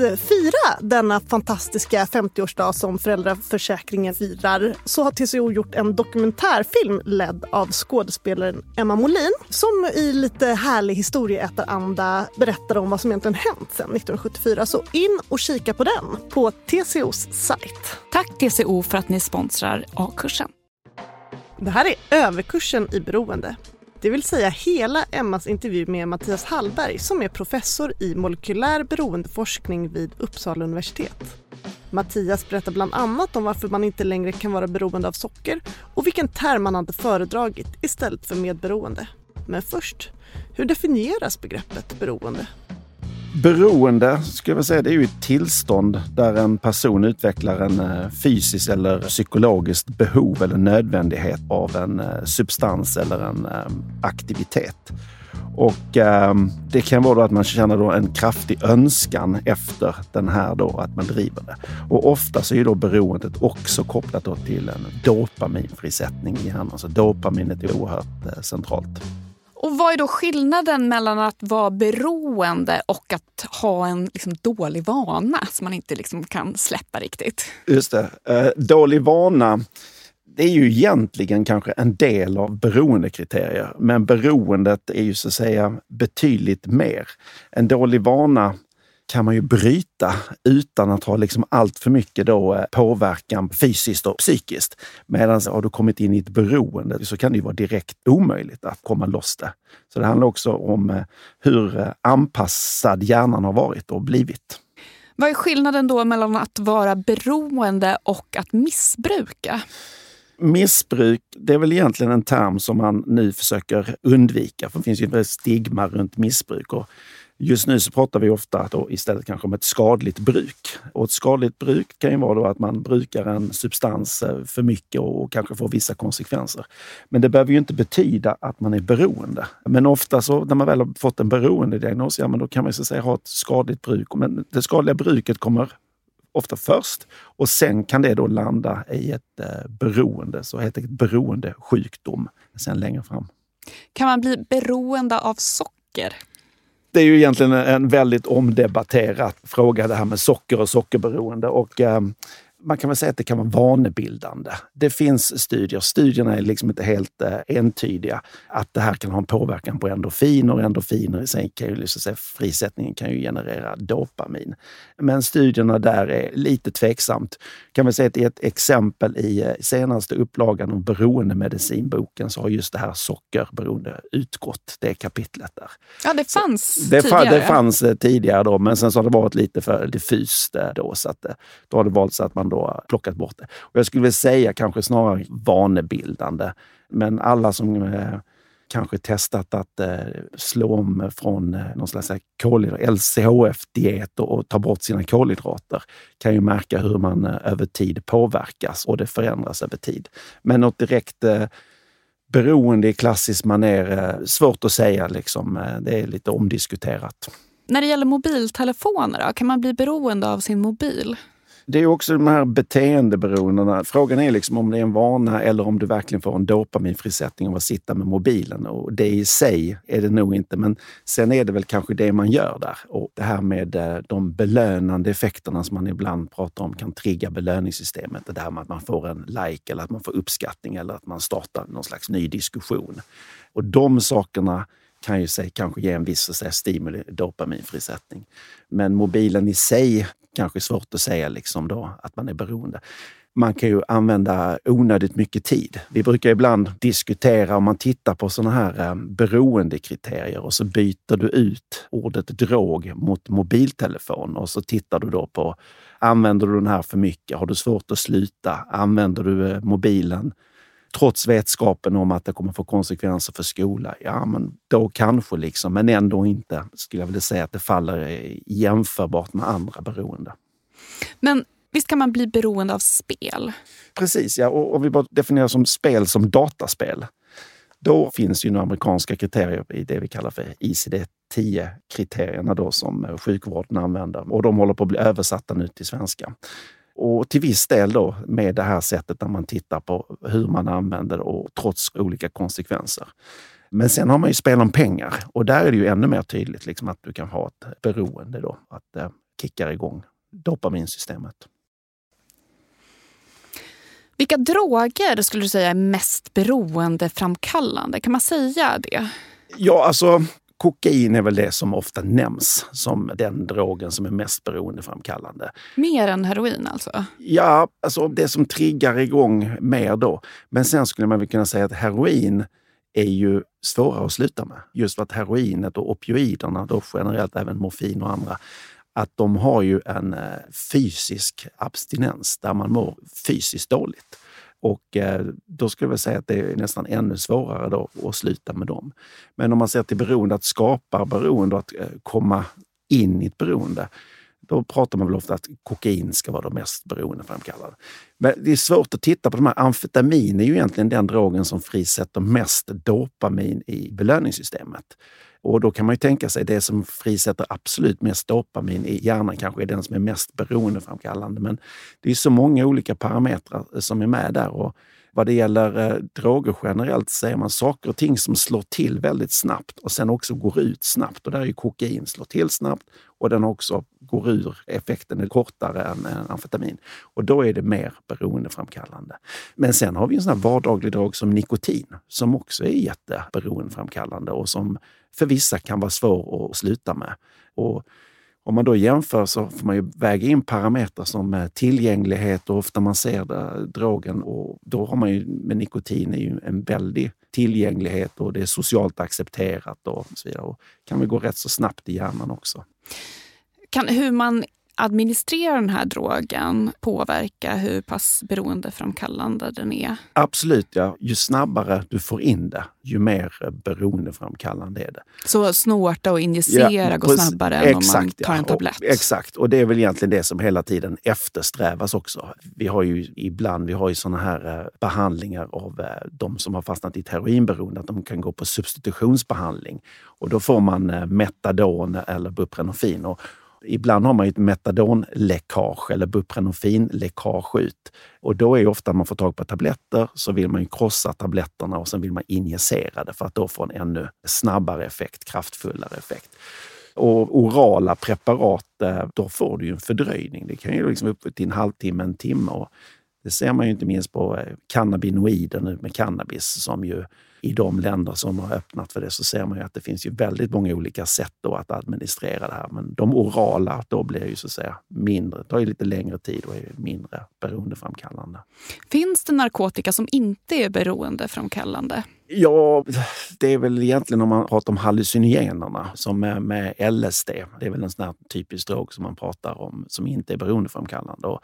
eh, fira denna fantastiska 50-årsdag som föräldraförsäkringen firar så har TCO gjort en dokumentärfilm ledd av skådespelaren Emma Molin som i lite härlig historieätaranda berättar om vad som egentligen hänt sedan 1974. Så in och kika på den på TCOs sajt. Tack TCO för att ni sponsrar A-kursen. Det här är överkursen i beroende. Det vill säga hela Emmas intervju med Mattias Hallberg som är professor i molekylär beroendeforskning vid Uppsala universitet. Mattias berättar bland annat om varför man inte längre kan vara beroende av socker och vilken term man hade föredragit istället för medberoende. Men först, hur definieras begreppet beroende? Beroende, ska jag säga, det är ju ett tillstånd där en person utvecklar en eh, fysisk eller psykologiskt behov eller nödvändighet av en eh, substans eller en eh, aktivitet. Och eh, det kan vara då att man känner då en kraftig önskan efter den här då, att man driver det. Och ofta så är då beroendet också kopplat då till en dopaminfrisättning i hjärnan. Så dopaminet är oerhört eh, centralt. Och vad är då skillnaden mellan att vara beroende och att ha en liksom dålig vana som man inte liksom kan släppa riktigt? Just det. Eh, dålig vana det är ju egentligen kanske en del av beroendekriterier, men beroendet är ju så att säga betydligt mer. En dålig vana kan man ju bryta utan att ha liksom allt för mycket då eh, påverkan fysiskt och psykiskt. Medan har du kommit in i ett beroende så kan det ju vara direkt omöjligt att komma loss det. Så det handlar också om eh, hur eh, anpassad hjärnan har varit och blivit. Vad är skillnaden då mellan att vara beroende och att missbruka? Missbruk, det är väl egentligen en term som man nu försöker undvika, för det finns ju ett stigma runt missbruk. Och Just nu så pratar vi ofta då istället kanske om ett skadligt bruk. Och ett skadligt bruk kan ju vara då att man brukar en substans eh, för mycket och kanske får vissa konsekvenser. Men det behöver ju inte betyda att man är beroende. Men ofta så när man väl har fått en beroendediagnos, ja men då kan man så säga ha ett skadligt bruk. Men det skadliga bruket kommer ofta först och sen kan det då landa i ett eh, beroende, så helt enkelt beroendesjukdom sen längre fram. Kan man bli beroende av socker? Det är ju egentligen en väldigt omdebatterad fråga det här med socker och sockerberoende. Och, eh, man kan väl säga att det kan vara vanebildande. Det finns studier, studierna är liksom inte helt eh, entydiga, att det här kan ha en påverkan på endorfiner. Endorfiner i sig kan ju, liksom, säga, frisättningen kan ju generera dopamin. Men studierna där är lite tveksamt. Kan väl säga att i ett exempel i eh, senaste upplagan om beroendemedicinboken så har just det här sockerberoende utgått, det kapitlet där. Ja, det fanns det, tidigare. Det fanns eh, tidigare då, men sen så har det varit lite för diffust eh, då, så att då har det valts att man då plockat bort det. Och jag skulle vilja säga kanske snarare vanebildande. Men alla som eh, kanske testat att eh, slå om från eh, någon slags eh, LCHF-diet och, och ta bort sina kolhydrater kan ju märka hur man eh, över tid påverkas och det förändras över tid. Men något direkt eh, beroende i klassisk manér, eh, svårt att säga. Liksom. Eh, det är lite omdiskuterat. När det gäller mobiltelefoner, då, kan man bli beroende av sin mobil? Det är också de här beteendeberoendena. Frågan är liksom om det är en vana eller om du verkligen får en dopaminfrisättning av att sitta med mobilen. Och det i sig är det nog inte, men sen är det väl kanske det man gör där. Och det här med eh, de belönande effekterna som man ibland pratar om kan trigga belöningssystemet. Det där med att man får en like eller att man får uppskattning eller att man startar någon slags ny diskussion. Och de sakerna kan ju sig kanske ge en viss säga, stimuli, dopaminfrisättning. Men mobilen i sig kanske svårt att säga liksom då, att man är beroende. Man kan ju använda onödigt mycket tid. Vi brukar ibland diskutera om man tittar på sådana här eh, beroendekriterier och så byter du ut ordet drog mot mobiltelefon och så tittar du då på använder du den här för mycket? Har du svårt att sluta? Använder du eh, mobilen trots vetskapen om att det kommer få konsekvenser för skola, ja men då kanske liksom, men ändå inte skulle jag vilja säga att det faller jämförbart med andra beroende. Men visst kan man bli beroende av spel? Precis, ja. Och om vi bara definierar som spel som dataspel. Då finns ju några amerikanska kriterier i det vi kallar för ICD-10-kriterierna då som sjukvården använder. Och de håller på att bli översatta nu till svenska. Och till viss del då med det här sättet där man tittar på hur man använder och trots olika konsekvenser. Men sen har man ju spel om pengar och där är det ju ännu mer tydligt liksom att du kan ha ett beroende då, att det eh, kickar igång dopaminsystemet. Vilka droger skulle du säga är mest beroendeframkallande? Kan man säga det? Ja, alltså Kokain är väl det som ofta nämns som den drogen som är mest beroendeframkallande. Mer än heroin alltså? Ja, alltså det som triggar igång mer då. Men sen skulle man väl kunna säga att heroin är ju svårare att sluta med. Just för att heroinet och opioiderna, då generellt även morfin och andra, att de har ju en eh, fysisk abstinens där man mår fysiskt dåligt. Och eh, då skulle jag säga att det är nästan ännu svårare då att sluta med dem. Men om man ser till beroende, att skapa beroende och att eh, komma in i ett beroende. Då pratar man väl ofta att kokain ska vara det mest beroendeframkallande. Men det är svårt att titta på de här. Amfetamin är ju egentligen den drogen som frisätter mest dopamin i belöningssystemet. Och då kan man ju tänka sig det som frisätter absolut mest dopamin i hjärnan kanske är den som är mest beroendeframkallande. Men det är så många olika parametrar eh, som är med där. Och vad det gäller eh, droger generellt så är man saker och ting som slår till väldigt snabbt och sen också går ut snabbt. Och där är ju kokain slår till snabbt och den också går ur. Effekten är kortare än, än amfetamin och då är det mer beroendeframkallande. Men sen har vi en sån här vardaglig drog som nikotin som också är jätteberoendeframkallande och som för vissa kan vara svår att sluta med. Och om man då jämför så får man ju väga in parametrar som eh, tillgänglighet och ofta man ser eh, det, drogen och då har man ju med nikotin är ju en väldig tillgänglighet och det är socialt accepterat och så vidare. Och kan väl gå rätt så snabbt i hjärnan också. Kan, hur man administrera den här drogen påverka hur pass beroendeframkallande den är? Absolut, ja. Ju snabbare du får in det, ju mer beroendeframkallande är det. Så snorta och injicera ja, går snabbare än exakt, om man tar en tablett? Och, exakt, och det är väl egentligen det som hela tiden eftersträvas också. Vi har ju ibland vi har ju såna här eh, behandlingar av eh, de som har fastnat i ett heroinberoende, att de kan gå på substitutionsbehandling. Och då får man eh, metadon eller buprenorfin. Och, Ibland har man ett metadonläckage eller buprenorfinläckage ut. Och då är ofta man får tag på tabletter så vill man ju krossa tabletterna och sen vill man injicera det för att då få en ännu snabbare effekt, kraftfullare effekt. Och orala preparat, eh, då får du ju en fördröjning. Det kan ju liksom upp till en halvtimme, en timme. Och det ser man ju inte minst på eh, cannabinoider nu med cannabis som ju i de länder som har öppnat för det så ser man ju att det finns ju väldigt många olika sätt då att administrera det här. Men de orala, då blir ju så att säga mindre, tar ju lite längre tid och är mindre beroendeframkallande. Finns det narkotika som inte är beroendeframkallande? Ja, det är väl egentligen om man pratar om hallucinogenerna som med, med LSD. Det är väl en sån här typisk drog som man pratar om som inte är beroendeframkallande. Och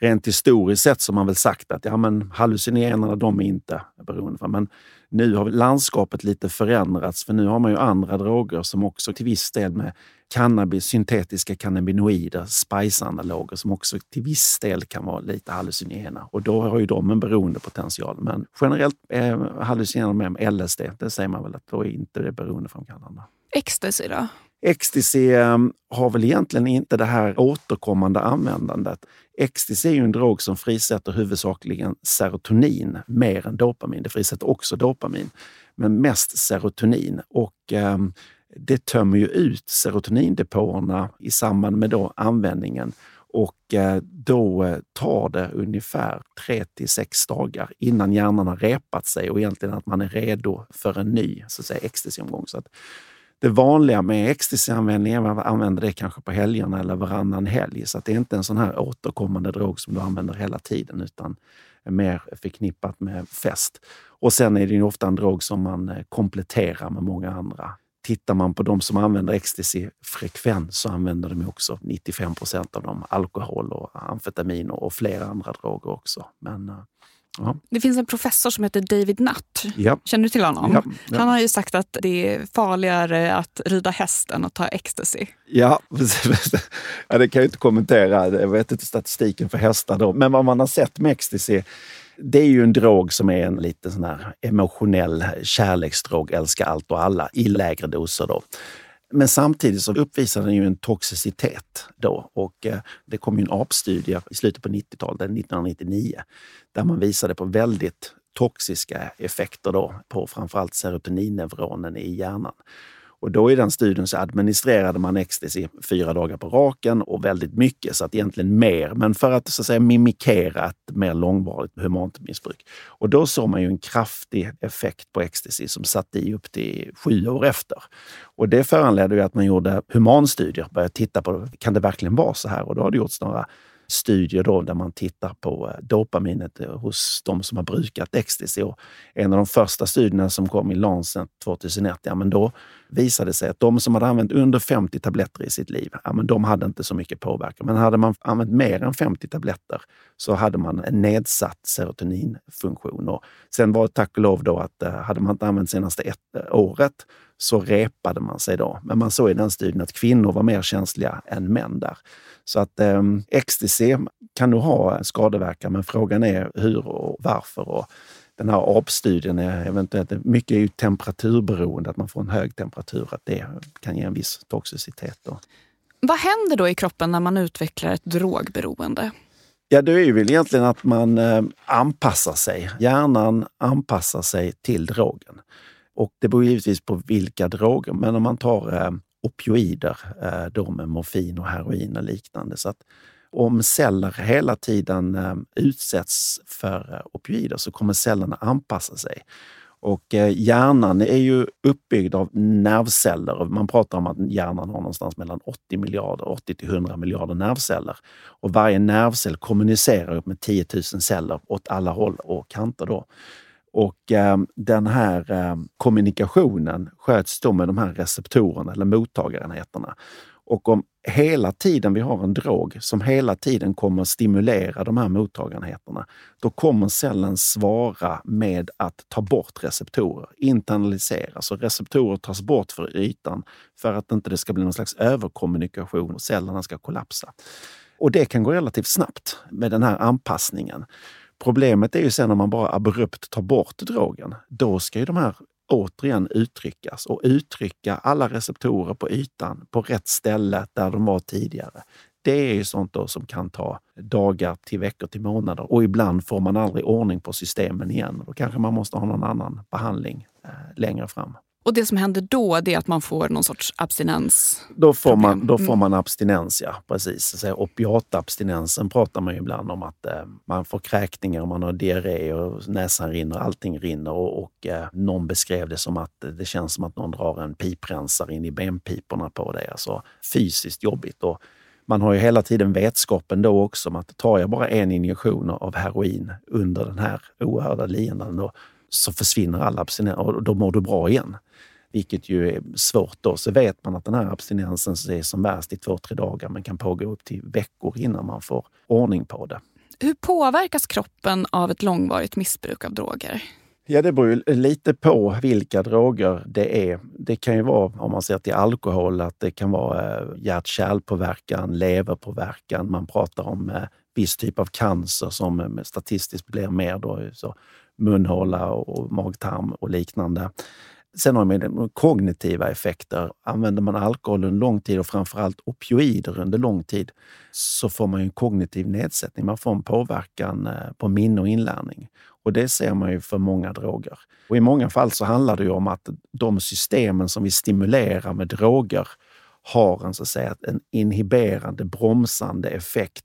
rent historiskt sett så har man väl sagt att ja, men hallucinogenerna de är inte beroendeframkallande. Men nu har landskapet lite förändrats för nu har man ju andra droger som också till viss del med cannabis, syntetiska cannabinoider, spice-analoger som också till viss del kan vara lite hallucinogena. Och då har ju de en beroendepotential. Men generellt är hallucinerande med LSD, det säger man väl att då är inte det beroendeframkallande. Ecstasy då? Ecstasy ehm, har väl egentligen inte det här återkommande användandet. Ecstasy är ju en drog som frisätter huvudsakligen serotonin mer än dopamin. Det frisätter också dopamin, men mest serotonin. Och eh, det tömmer ju ut serotonindepåerna i samband med då användningen och eh, då eh, tar det ungefär 3 till 6 dagar innan hjärnan har repat sig och egentligen att man är redo för en ny så att säga, ecstasy-omgång. Så att det vanliga med ecstasy-användning är att man använder det kanske på helgerna eller varannan helg. Så att det är inte en sån här återkommande drog som du använder hela tiden utan är mer förknippat med fest. Och sen är det ju ofta en drog som man eh, kompletterar med många andra. Tittar man på de som använder ecstasy frekvent så använder de också 95 procent av dem alkohol och amfetamin och flera andra droger också. Men eh, Ja. Det finns en professor som heter David Nutt. Ja. Känner du till honom? Ja, ja. Han har ju sagt att det är farligare att rida häst än att ta ecstasy. Ja, ja det kan jag inte kommentera. Jag vet inte statistiken för hästar då. Men vad man har sett med ecstasy det är ju en drog som är en lite sån här emotionell kärleksdrog, älska allt och alla i lägre doser. Då. Men samtidigt så uppvisar den ju en toxicitet då och eh, det kom ju en apstudie i slutet på 90-talet, 1999, eh, där man visade på väldigt toxiska effekter då på framförallt serotoninneuronen i hjärnan. Och då i den studien så administrerade man ecstasy fyra dagar på raken och väldigt mycket, så att egentligen mer, men för att så att säga mimikera ett mer långvarigt humant missbruk. Och då såg man ju en kraftig effekt på ecstasy som satt i upp till sju år efter. Och det föranledde ju att man gjorde humanstudier, började titta på, kan det verkligen vara så här? Och då har det gjorts några studier då där man tittar på eh, dopaminet eh, hos de som har brukat ecstasy. Och en av de första studierna som kom i Lancet 2001, ja, men då visade det sig att de som hade använt under 50 tabletter i sitt liv, ja, men de hade inte så mycket påverkan. Men hade man använt mer än 50 tabletter så hade man en nedsatt serotoninfunktion. Och sen var det tack och lov då att eh, hade man inte använt senaste ett, året så repade man sig då. Men man såg i den studien att kvinnor var mer känsliga än män där. Så att eh, ecstasy kan nog ha skadeverkan, men frågan är hur och varför. Och den här apstudien är eventuellt, mycket är ju temperaturberoende, att man får en hög temperatur, att det kan ge en viss toxicitet. Då. Vad händer då i kroppen när man utvecklar ett drogberoende? Ja, det är ju väl egentligen att man eh, anpassar sig. Hjärnan anpassar sig till drogen. Och det beror givetvis på vilka droger, men om man tar eh, opioider, eh, då med morfin och heroin och liknande. Så att om celler hela tiden eh, utsätts för eh, opioider så kommer cellerna anpassa sig. Och eh, hjärnan är ju uppbyggd av nervceller. Man pratar om att hjärnan har någonstans mellan 80 miljarder, 80 till 100 miljarder nervceller. Och varje nervcell kommunicerar upp med 10 000 celler åt alla håll och kanter. Då. Och eh, den här eh, kommunikationen sköts då med de här receptorerna eller mottagarenheterna. Och om hela tiden vi har en drog som hela tiden kommer stimulera de här mottagarenheterna, då kommer cellen svara med att ta bort receptorer, internalisera. Så receptorer tas bort för ytan för att inte det ska bli någon slags överkommunikation och cellerna ska kollapsa. Och det kan gå relativt snabbt med den här anpassningen. Problemet är ju sen om man bara abrupt tar bort drogen. Då ska ju de här återigen uttryckas och uttrycka alla receptorer på ytan på rätt ställe där de var tidigare. Det är ju sånt då som kan ta dagar till veckor till månader och ibland får man aldrig ordning på systemen igen. Då kanske man måste ha någon annan behandling eh, längre fram. Och det som händer då det är att man får någon sorts abstinens? Då får man, då får mm. man abstinens, ja. Precis. Opiatabstinensen pratar man ju ibland om att eh, man får kräkningar, man har diarré och näsan rinner, allting rinner. Och, och eh, någon beskrev det som att det känns som att någon drar en piprensare in i benpiporna på dig. Alltså fysiskt jobbigt. Och man har ju hela tiden vetskapen då också om att tar jag bara en injektion av heroin under den här oerhörda lidandet så försvinner all abstinens och då mår du bra igen. Vilket ju är svårt då. Så vet man att den här abstinensen är som värst i två, tre dagar men kan pågå upp till veckor innan man får ordning på det. Hur påverkas kroppen av ett långvarigt missbruk av droger? Ja, det beror ju lite på vilka droger det är. Det kan ju vara, om man ser till alkohol, att det kan vara eh, hjärt-kärlpåverkan, leverpåverkan. Man pratar om eh, viss typ av cancer som eh, statistiskt blir mer då, så munhåla och magtarm och liknande. Sen har man kognitiva effekter. Använder man alkohol under lång tid och framförallt opioider under lång tid så får man en kognitiv nedsättning. Man får en påverkan eh, på minne och inlärning. Och det ser man ju för många droger. Och I många fall så handlar det om att de systemen som vi stimulerar med droger har en, så att säga, en inhiberande, bromsande effekt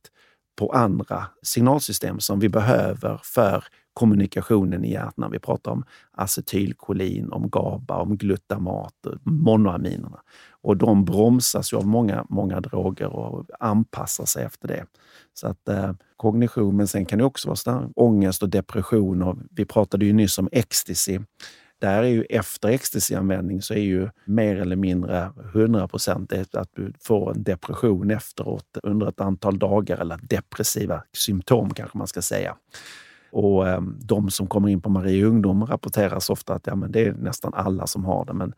på andra signalsystem som vi behöver för kommunikationen i hjärnan. Vi pratar om acetylkolin, om GABA, om glutamat, monoaminerna. Och de bromsas ju av många, många droger och anpassar sig efter det. Så att eh, kognition, men sen kan det också vara stark ångest och depression. Och vi pratade ju nyss om ecstasy. Där är ju efter ecstasyanvändning så är ju mer eller mindre 100 procent att du får en depression efteråt under ett antal dagar, eller depressiva symptom kanske man ska säga. Och eh, de som kommer in på Maria Ungdom rapporteras ofta att ja, men det är nästan alla som har det. Men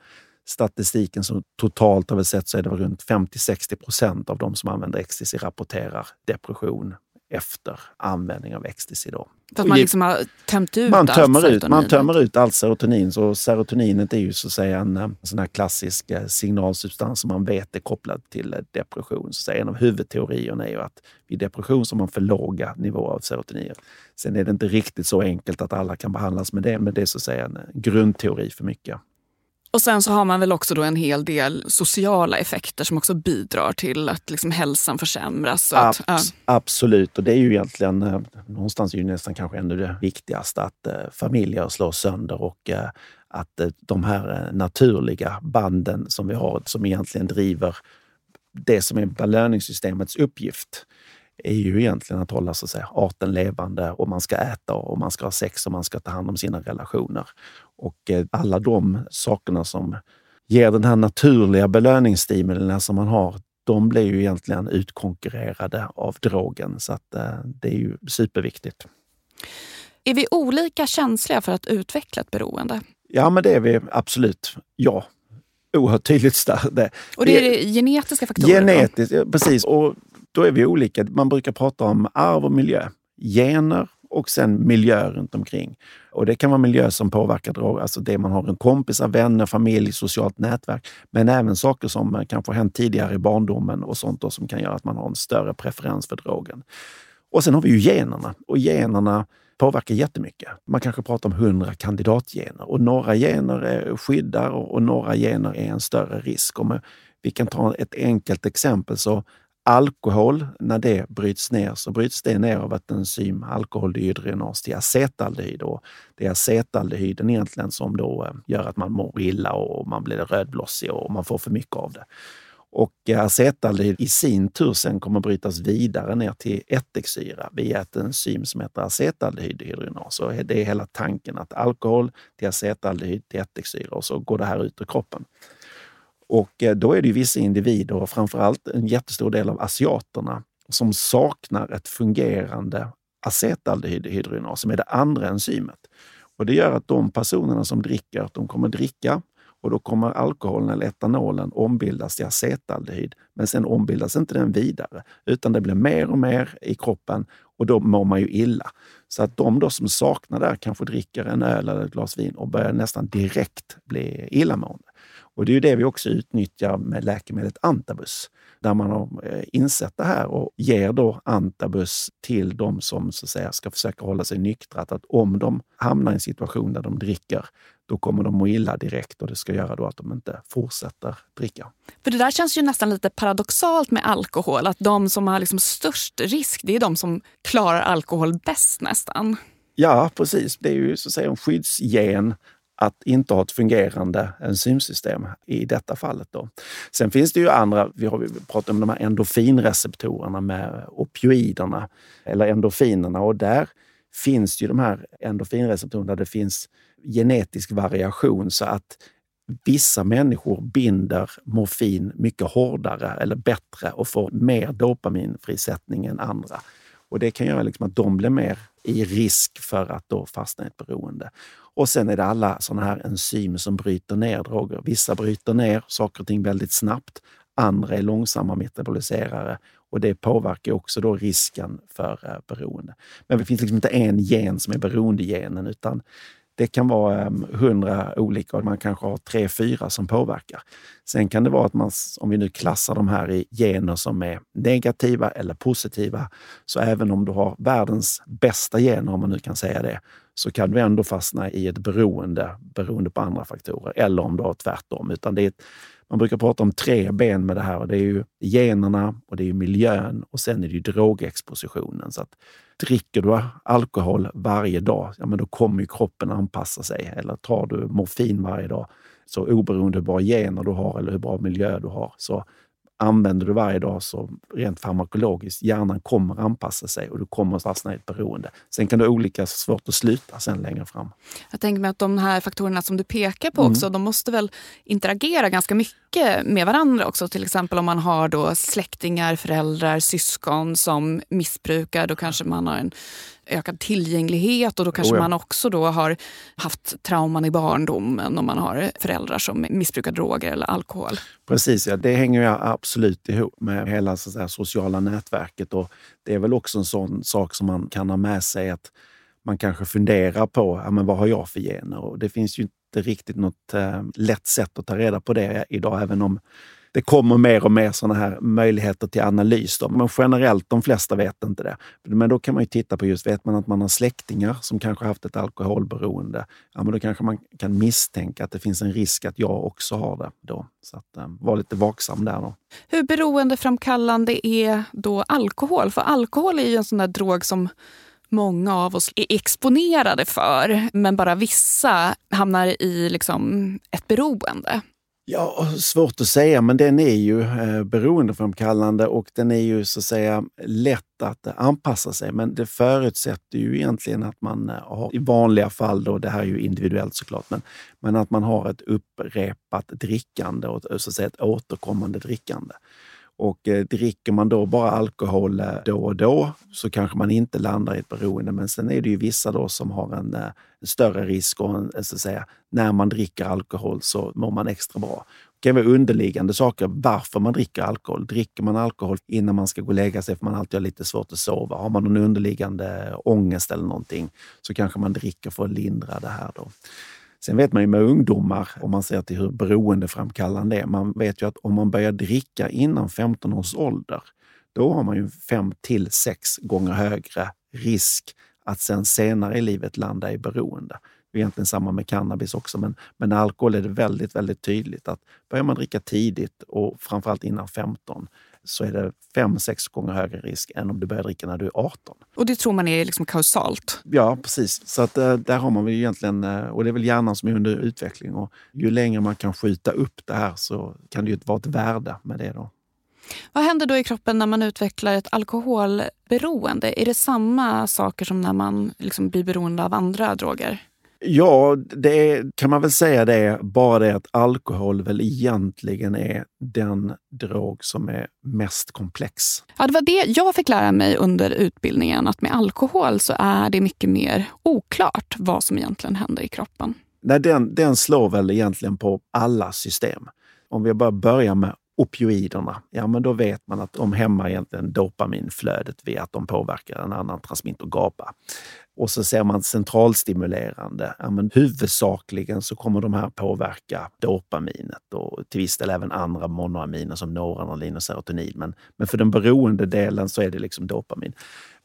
statistiken som totalt har vi sett så är det runt 50-60 procent av de som använder ecstasy rapporterar depression efter användning av ecstasy. Då. För att man liksom har tömt ut man tömmer allt ut, Man tömmer ut allt serotonin. Så serotoninet är ju så att säga en, en sån här klassisk eh, signalsubstans som man vet är kopplad till eh, depression. Så en av huvudteorierna är ju att vid depression så har man för låga nivåer av serotonin. Sen är det inte riktigt så enkelt att alla kan behandlas med det, men det är så att säga en grundteori för mycket. Och sen så har man väl också då en hel del sociala effekter som också bidrar till att liksom hälsan försämras. Abs att, ja. Absolut, och det är ju egentligen eh, någonstans är ju nästan kanske ännu det viktigaste att eh, familjer slås sönder och eh, att eh, de här eh, naturliga banden som vi har som egentligen driver det som är belöningssystemets uppgift är ju egentligen att hålla så att säga, arten levande och man ska äta och man ska ha sex och man ska ta hand om sina relationer. Och eh, alla de sakerna som ger den här naturliga belöningsstimulierna som man har, de blir ju egentligen utkonkurrerade av drogen. Så att, eh, det är ju superviktigt. Är vi olika känsliga för att utveckla ett beroende? Ja, men det är vi absolut. Ja, oerhört tydligt. Och det är det genetiska faktorer? Genetiskt, ja, precis. Och då är vi olika. Man brukar prata om arv och miljö. Gener och sen miljö runt omkring. Och det kan vara miljö som påverkar droger, alltså det man har runt kompisar, vänner, familj, socialt nätverk. Men även saker som eh, kanske har hänt tidigare i barndomen och sånt då, som kan göra att man har en större preferens för drogen. Och sen har vi ju generna. Och generna påverkar jättemycket. Man kanske pratar om hundra kandidatgener och några gener skyddar och några gener är en större risk. Om vi kan ta ett enkelt exempel så alkohol, när det bryts ner så bryts det ner av ett enzym, alkoholdehydrogenas, till acetaldehyd. Och det är acetaldehyden egentligen som då eh, gör att man mår illa och man blir rödblossig och man får för mycket av det. Och eh, acetaldehyd i sin tur sen kommer brytas vidare ner till ättiksyra via ett enzym som heter acetaldehydrogenas. Det är hela tanken att alkohol till acetaldehyd till ättiksyra och så går det här ut ur kroppen. Och eh, då är det vissa individer, och framförallt en jättestor del av asiaterna, som saknar ett fungerande acetaldehydrogenas, som är det andra enzymet. Och det gör att de personerna som dricker, de kommer dricka och då kommer alkoholen eller etanolen ombildas till acetaldehyd. Men sen ombildas inte den vidare, utan det blir mer och mer i kroppen och då mår man ju illa. Så att de då som saknar det kanske dricker en öl eller ett glas vin och börjar nästan direkt bli illamående. Och det är ju det vi också utnyttjar med läkemedlet Antabus, där man har eh, insett det här och ger då Antabus till de som så att säga, ska försöka hålla sig nyktra. Att om de hamnar i en situation där de dricker, då kommer de må illa direkt och det ska göra då att de inte fortsätter dricka. För Det där känns ju nästan lite paradoxalt med alkohol, att de som har liksom störst risk, det är de som klarar alkohol bäst nästan. Ja, precis. Det är ju så att säga en skyddsgen att inte ha ett fungerande enzymsystem i detta fallet. Då. Sen finns det ju andra, vi har pratat om de här endorfinreceptorerna med opioiderna, eller endorfinerna, och där finns ju de här endorfinreceptorerna där det finns genetisk variation så att vissa människor binder morfin mycket hårdare eller bättre och får mer dopaminfrisättning än andra. Och det kan göra liksom att de blir mer i risk för att då fastna i ett beroende. Och sen är det alla sådana här enzymer som bryter ner droger. Vissa bryter ner saker och ting väldigt snabbt. Andra är långsamma metaboliserare och det påverkar också då risken för eh, beroende. Men det finns liksom inte en gen som är beroendegenen utan det kan vara ehm, hundra olika och man kanske har tre, fyra som påverkar. Sen kan det vara att man, om vi nu klassar de här i gener som är negativa eller positiva, så även om du har världens bästa gener, om man nu kan säga det, så kan du ändå fastna i ett beroende beroende på andra faktorer. Eller om du har tvärtom. Utan det är ett, man brukar prata om tre ben med det här och det är ju generna och det är miljön och sen är det ju drogexpositionen. Så att dricker du alkohol varje dag, ja men då kommer ju kroppen anpassa sig. Eller tar du morfin varje dag, så oberoende hur bra gener du har eller hur bra miljö du har, så använder du varje dag så rent farmakologiskt, hjärnan kommer anpassa sig och du kommer fastna i ett beroende. Sen kan det olika svårt att sluta sen längre fram. Jag tänker mig att de här faktorerna som du pekar på också, mm. de måste väl interagera ganska mycket med varandra också. Till exempel om man har då släktingar, föräldrar, syskon som missbrukar, då kanske man har en ökad tillgänglighet och då kanske oh ja. man också då har haft trauman i barndomen om man har föräldrar som missbrukar droger eller alkohol. Precis, ja. det hänger ju absolut ihop med hela så säga, sociala nätverket och det är väl också en sån sak som man kan ha med sig att man kanske funderar på ja, men vad har jag för gener? Och det finns ju inte riktigt något eh, lätt sätt att ta reda på det idag, även om det kommer mer och mer sådana här möjligheter till analys. Då. Men generellt, de flesta vet inte det. Men då kan man ju titta på just, vet man att man har släktingar som kanske haft ett alkoholberoende, ja, men då kanske man kan misstänka att det finns en risk att jag också har det. Då. Så att um, var lite vaksam där. Då. Hur beroendeframkallande är då alkohol? För alkohol är ju en sån där drog som många av oss är exponerade för, men bara vissa hamnar i liksom ett beroende. Ja, svårt att säga, men den är ju eh, beroendeframkallande och den är ju så att säga lätt att anpassa sig. Men det förutsätter ju egentligen att man eh, har, i vanliga fall, då, det här är ju individuellt såklart, men, men att man har ett upprepat drickande och så att säga ett återkommande drickande. Och eh, dricker man då bara alkohol eh, då och då så kanske man inte landar i ett beroende. Men sen är det ju vissa då som har en, eh, en större risk och en, eh, så att säga, när man dricker alkohol så mår man extra bra. Det kan vara underliggande saker varför man dricker alkohol. Dricker man alkohol innan man ska gå och lägga sig för man alltid har lite svårt att sova. Har man någon underliggande ångest eller någonting så kanske man dricker för att lindra det här. Då. Sen vet man ju med ungdomar, om man ser till hur beroendeframkallande det är, man vet ju att om man börjar dricka innan 15 års ålder, då har man ju fem till sex gånger högre risk att sen senare i livet landa i beroende. Det är egentligen samma med cannabis också, men, med alkohol är det väldigt, väldigt tydligt att börjar man dricka tidigt och framförallt innan 15 så är det fem, sex gånger högre risk än om du börjar dricka när du är 18. Och det tror man är liksom kausalt? Ja, precis. Så att, eh, där har man väl egentligen, eh, och det är väl hjärnan som är under utveckling. Och ju längre man kan skjuta upp det här så kan det ju vara ett värde med det. då. Vad händer då i kroppen när man utvecklar ett alkoholberoende? Är det samma saker som när man liksom blir beroende av andra droger? Ja, det kan man väl säga det. Bara det att alkohol väl egentligen är den drog som är mest komplex. Ja, det var det jag fick lära mig under utbildningen. Att med alkohol så är det mycket mer oklart vad som egentligen händer i kroppen. Nej, den, den slår väl egentligen på alla system. Om vi bara börjar med opioiderna, ja men då vet man att de hämmar egentligen dopaminflödet via att de påverkar en annan transmitter, GABA. Och så ser man centralstimulerande. Ja, men huvudsakligen så kommer de här påverka dopaminet och till viss del även andra monoaminer som noradrenalin och serotonin. Men, men för den beroende delen så är det liksom dopamin.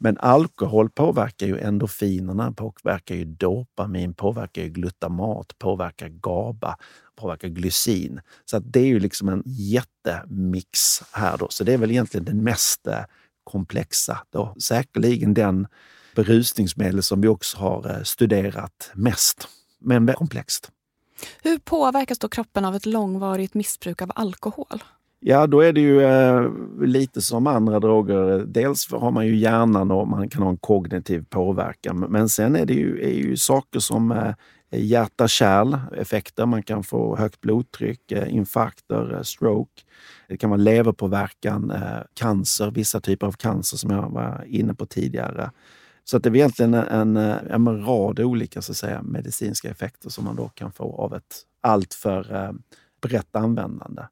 Men alkohol påverkar ju endorfinerna, påverkar ju dopamin, påverkar ju glutamat, påverkar GABA, påverkar glycin. Så att det är ju liksom en jättemix här då. Så det är väl egentligen den mest eh, komplexa då. Säkerligen den berusningsmedel som vi också har eh, studerat mest, men komplext. Hur påverkas då kroppen av ett långvarigt missbruk av alkohol? Ja, då är det ju eh, lite som andra droger. Dels har man ju hjärnan och man kan ha en kognitiv påverkan. Men sen är det ju, är ju saker som eh, hjärta-kärl-effekter. Man kan få högt blodtryck, eh, infarkter, eh, stroke. Det kan vara leverpåverkan, eh, cancer, vissa typer av cancer som jag var inne på tidigare. Så att det är egentligen en, en, en rad olika så att säga, medicinska effekter som man då kan få av ett alltför eh, brett användande.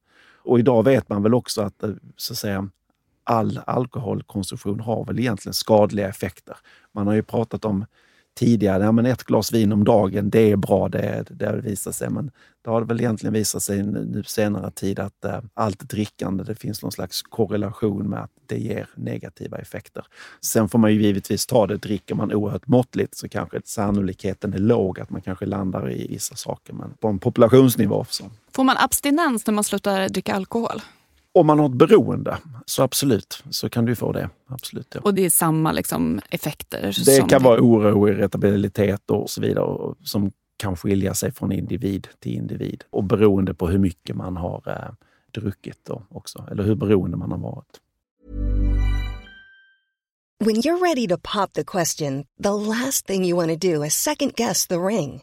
Och idag vet man väl också att, eh, så att säga, all alkoholkonsumtion har väl egentligen skadliga effekter. Man har ju pratat om tidigare, ja, men ett glas vin om dagen, det är bra, det, det har visat sig. Men det har väl egentligen visat sig nu senare tid att eh, allt drickande, det finns någon slags korrelation med att det ger negativa effekter. Sen får man ju givetvis ta det, dricker man oerhört måttligt så kanske sannolikheten är låg att man kanske landar i vissa saker, men på en populationsnivå. Så. Får man abstinens när man slutar dricka alkohol? Om man har ett beroende, så absolut, så kan du få det. Absolut, ja. Och det är samma liksom, effekter? Det kan vara oro, irritabilitet och så vidare och, som kan skilja sig från individ till individ. Och beroende på hur mycket man har eh, druckit då också, eller hur beroende man har varit. When you're ready to pop the question, the last thing you want to do is second guess the ring.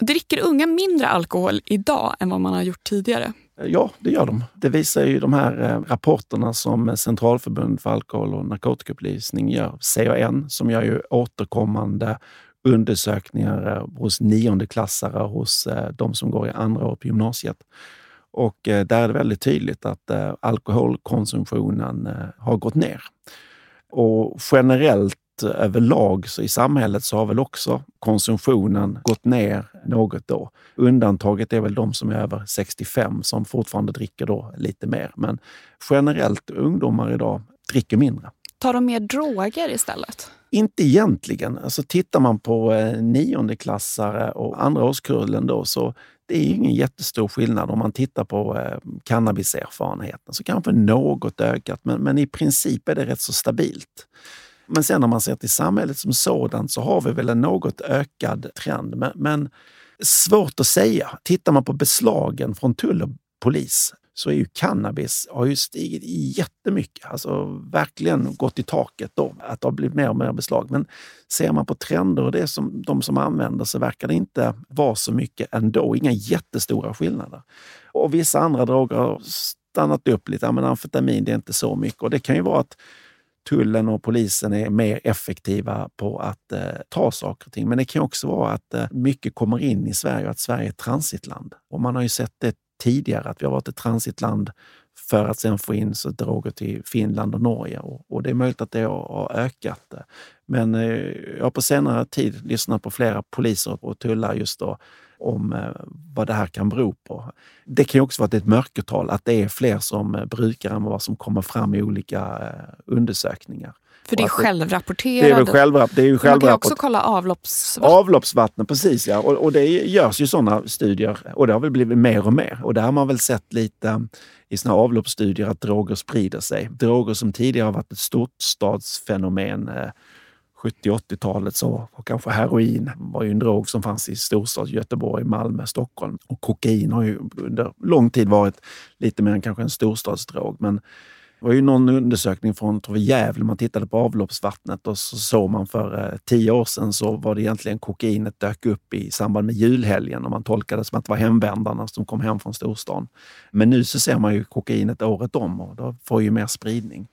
Dricker unga mindre alkohol idag än vad man har gjort tidigare? Eh, ja, det gör de. Det visar ju de här eh, rapporterna som eh, Centralförbundet för alkohol och narkotikaupplysning gör. CAN, som gör ju återkommande undersökningar hos niondeklassare, hos de som går i andra år på gymnasiet. Och där är det väldigt tydligt att alkoholkonsumtionen har gått ner. Och generellt överlag så i samhället så har väl också konsumtionen gått ner något då. Undantaget är väl de som är över 65 som fortfarande dricker då lite mer. Men generellt ungdomar idag dricker mindre. Tar de mer droger istället? Inte egentligen. Alltså tittar man på eh, niondeklassare och andra årskullen då så det är ingen jättestor skillnad om man tittar på eh, cannabiserfarenheten. Så kanske något ökat, men, men i princip är det rätt så stabilt. Men sen när man ser till samhället som sådant så har vi väl en något ökad trend. Men, men svårt att säga. Tittar man på beslagen från tull och polis så är ju cannabis har ju stigit jättemycket. Alltså verkligen gått i taket då, att det har blivit mer och mer beslag. Men ser man på trender och det som de som använder så verkar det inte vara så mycket ändå. Inga jättestora skillnader. Och vissa andra droger har stannat upp lite. Ja, men amfetamin, det är inte så mycket. Och det kan ju vara att tullen och polisen är mer effektiva på att eh, ta saker och ting. Men det kan också vara att eh, mycket kommer in i Sverige och att Sverige är ett transitland. Och man har ju sett det tidigare, att vi har varit ett transitland för att sen få in så droger till Finland och Norge. Och, och det är möjligt att det har, har ökat. Men eh, jag har på senare tid lyssnat på flera poliser och tullar just då om eh, vad det här kan bero på. Det kan också vara ett mörkertal, att det är fler som eh, brukar än vad som kommer fram i olika eh, undersökningar. För det är självrapporterat? Det är, självrapp, det är ju Man kan också kolla avloppsvatten. Avloppsvatten, precis ja. Och, och, det görs ju sådana studier och det har väl blivit mer och mer. Och där har man väl sett lite i såna avloppsstudier att droger sprider sig. Droger som tidigare har varit ett storstadsfenomen 70-80-talet så var kanske heroin var ju en drog som fanns i storstad, Göteborg, Malmö, Stockholm. Och kokain har ju under lång tid varit lite mer än kanske en storstadsdrog. Men det var ju någon undersökning från tror vi, Gävle, man tittade på avloppsvattnet och så såg man för eh, tio år sedan så var det egentligen kokainet dök upp i samband med julhelgen och man tolkade det som att det var hemvändarna som kom hem från storstan. Men nu så ser man ju kokainet året om och då får ju mer spridning.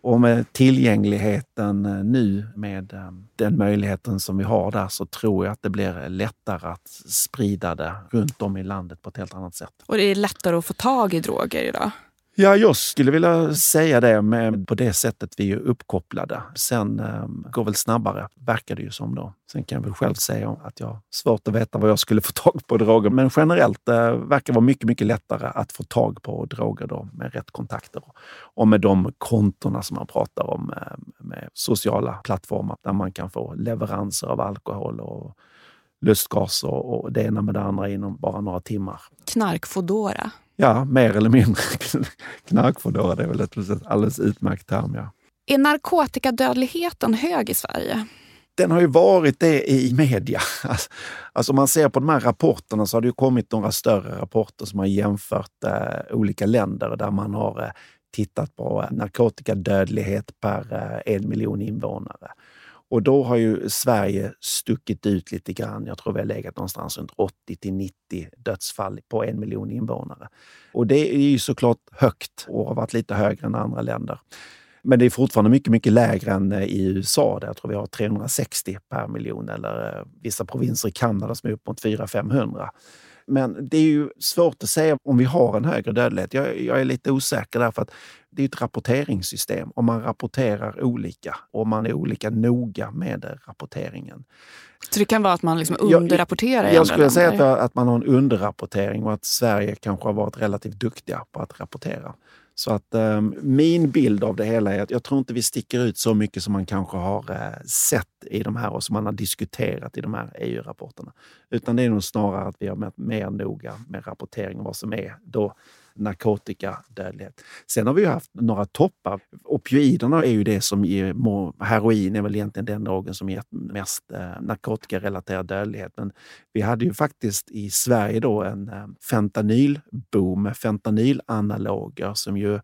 Och med tillgängligheten eh, nu med eh, den möjligheten som vi har där så tror jag att det blir lättare att sprida det runt om i landet på ett helt annat sätt. Och det är lättare att få tag i droger idag? Ja, jag skulle vilja säga det med, på det sättet vi är uppkopplade. Sen eh, går väl snabbare, verkar det ju som då. Sen kan jag väl själv säga att jag har svårt att veta vad jag skulle få tag på droger. Men generellt eh, verkar det vara mycket, mycket lättare att få tag på droger då med rätt kontakter. Och med de kontona som man pratar om eh, med sociala plattformar där man kan få leveranser av alkohol och lustgas och, och det ena med det andra inom bara några timmar. Knarkfodora. Ja, mer eller mindre. Knarkfodora, det är väl ett alldeles utmärkt term. Ja. Är narkotikadödligheten hög i Sverige? Den har ju varit det i media. Alltså om man ser på de här rapporterna så har det ju kommit några större rapporter som har jämfört eh, olika länder där man har eh, tittat på narkotikadödlighet per eh, en miljon invånare. Och då har ju Sverige stuckit ut lite grann. Jag tror vi har legat någonstans runt 80 till 90 dödsfall på en miljon invånare. Och det är ju såklart högt och har varit lite högre än andra länder. Men det är fortfarande mycket, mycket lägre än eh, i USA där jag tror vi har 360 per miljon eller eh, vissa provinser i Kanada som är upp mot 400-500. Men det är ju svårt att säga om vi har en högre dödlighet. Jag, jag är lite osäker därför att det är ett rapporteringssystem och man rapporterar olika och man är olika noga med rapporteringen. Så det kan vara att man liksom underrapporterar Jag, jag, jag skulle säga att, att man har en underrapportering och att Sverige kanske har varit relativt duktiga på att rapportera. Så att eh, min bild av det hela är att jag tror inte vi sticker ut så mycket som man kanske har eh, sett i de här och som man har diskuterat i de här EU-rapporterna. Utan det är nog snarare att vi har varit mer noga med rapportering om vad som är då narkotikadödlighet. Sen har vi haft några toppar. Opioiderna är ju det som ger, heroin är väl egentligen den drogen som ger mest eh, narkotikarelaterad dödlighet. Men vi hade ju faktiskt i Sverige då en eh, fentanylboom med fentanylanaloger som ju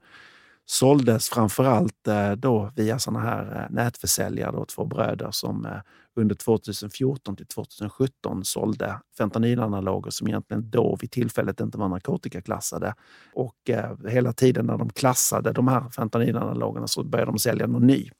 såldes framförallt eh, då via sådana här eh, nätförsäljare, då, två bröder som eh, under 2014 till 2017 sålde fentanylanaloger som egentligen då vid tillfället inte var narkotikaklassade. Och hela tiden när de klassade de här fentanylanalogerna så började de sälja någon ny.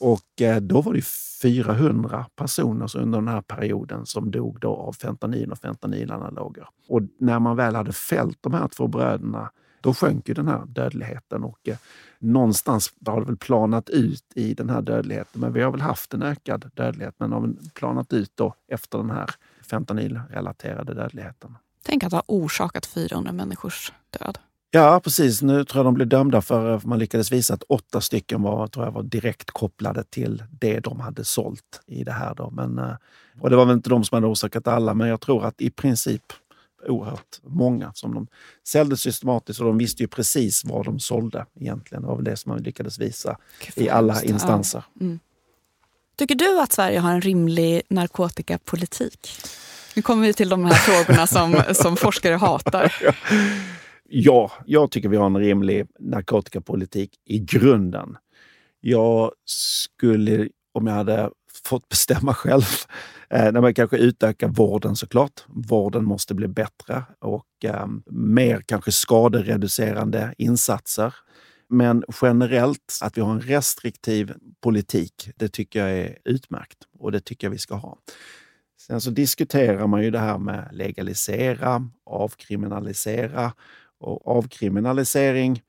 Och då var det 400 personer under den här perioden som dog då av fentanyl och fentanylanaloger. Och när man väl hade fällt de här två bröderna då sjönk ju den här dödligheten och eh, någonstans har det väl planat ut i den här dödligheten. Men vi har väl haft en ökad dödlighet, men har planat ut då efter den här fentanylrelaterade dödligheten. Tänk att ha orsakat 400 människors död. Ja, precis. Nu tror jag de blev dömda för man lyckades visa att åtta stycken var, tror jag, var direkt kopplade till det de hade sålt i det här. Då. Men, eh, och det var väl inte de som hade orsakat alla, men jag tror att i princip oerhört många som de sålde systematiskt och de visste ju precis vad de sålde egentligen. Det var väl det som man lyckades visa i alla instanser. Ja. Mm. Tycker du att Sverige har en rimlig narkotikapolitik? Nu kommer vi till de här frågorna som, som forskare hatar. Ja, jag tycker vi har en rimlig narkotikapolitik i grunden. Jag skulle, om jag hade fått bestämma själv. Eh, när man kanske utökar vården såklart. Vården måste bli bättre och eh, mer kanske skadereducerande insatser. Men generellt, att vi har en restriktiv politik, det tycker jag är utmärkt och det tycker jag vi ska ha. Sen så diskuterar man ju det här med legalisera, avkriminalisera och avkriminalisering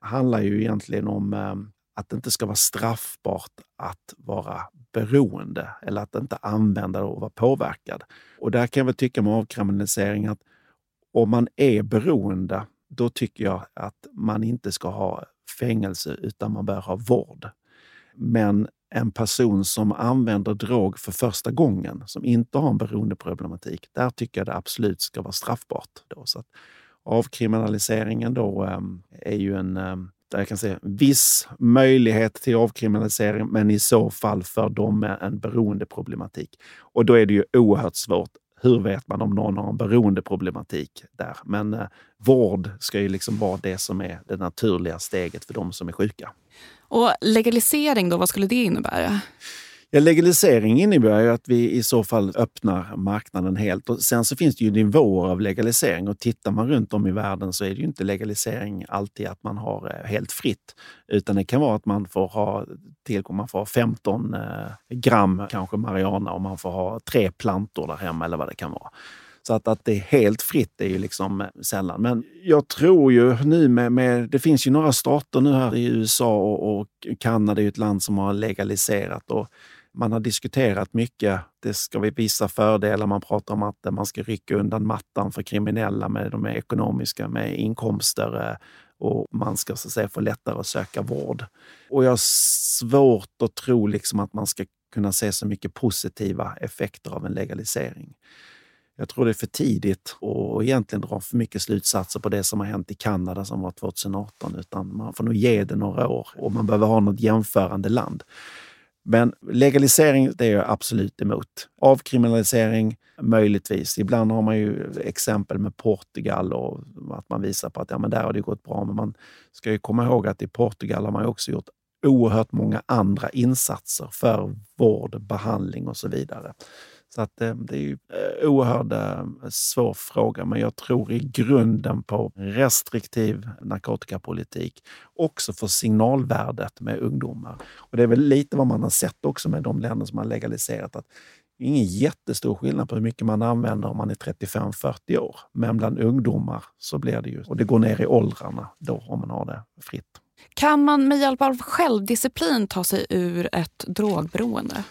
handlar ju egentligen om eh, att det inte ska vara straffbart att vara beroende eller att inte använda det och vara påverkad. Och där kan jag väl tycka med avkriminalisering att om man är beroende, då tycker jag att man inte ska ha fängelse utan man bör ha vård. Men en person som använder drog för första gången, som inte har en beroendeproblematik, där tycker jag det absolut ska vara straffbart. Då. Så att avkriminaliseringen då ehm, är ju en ehm, där jag kan se viss möjlighet till avkriminalisering, men i så fall för dem med en beroendeproblematik. Och då är det ju oerhört svårt. Hur vet man om någon har en beroendeproblematik där? Men eh, vård ska ju liksom vara det som är det naturliga steget för de som är sjuka. Och legalisering då, vad skulle det innebära? Ja, legalisering innebär ju att vi i så fall öppnar marknaden helt. Och sen så finns det ju nivåer av legalisering och tittar man runt om i världen så är det ju inte legalisering alltid att man har eh, helt fritt. Utan det kan vara att man får ha tillgång, man får ha 15 eh, gram kanske marijuana och man får ha tre plantor där hemma eller vad det kan vara. Så att, att det är helt fritt är ju liksom eh, sällan. Men jag tror ju nu med, med det finns ju några stater nu här i USA och, och Kanada är ju ett land som har legaliserat. Och man har diskuterat mycket. Det ska vi visa fördelar. Man pratar om att man ska rycka undan mattan för kriminella med de ekonomiska, med inkomster eh, och man ska så att säga, få lättare att söka vård. Och jag har svårt att tro liksom att man ska kunna se så mycket positiva effekter av en legalisering. Jag tror det är för tidigt att egentligen dra för mycket slutsatser på det som har hänt i Kanada som var 2018, utan man får nog ge det några år och man behöver ha något jämförande land. Men legalisering, det är jag absolut emot. Avkriminalisering, möjligtvis. Ibland har man ju exempel med Portugal och att man visar på att ja, men där har det gått bra. Men man ska ju komma ihåg att i Portugal har man också gjort oerhört många andra insatser för vård, behandling och så vidare. Så att eh, det är ju eh, en oerhört eh, svår fråga, men jag tror i grunden på restriktiv narkotikapolitik. Också för signalvärdet med ungdomar. Och det är väl lite vad man har sett också med de länder som har legaliserat. att det är ingen jättestor skillnad på hur mycket man använder om man är 35-40 år. Men bland ungdomar så blir det ju, och det går ner i åldrarna då om man har det fritt. Kan man med hjälp av självdisciplin ta sig ur ett drogberoende?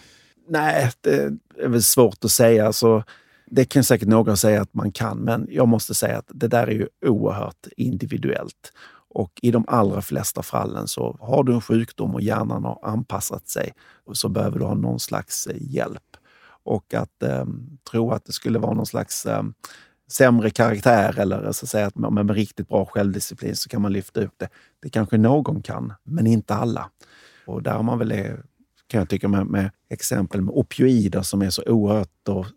Nej, det är väl svårt att säga. Alltså, det kan säkert någon säga att man kan, men jag måste säga att det där är ju oerhört individuellt. Och i de allra flesta fallen så har du en sjukdom och hjärnan har anpassat sig så behöver du ha någon slags eh, hjälp. Och att eh, tro att det skulle vara någon slags eh, sämre karaktär eller eh, så att säga att med, med riktigt bra självdisciplin så kan man lyfta upp det. Det kanske någon kan, men inte alla. Och där har man väl eh, kan jag tycka med, med exempel med opioider som är så oerhört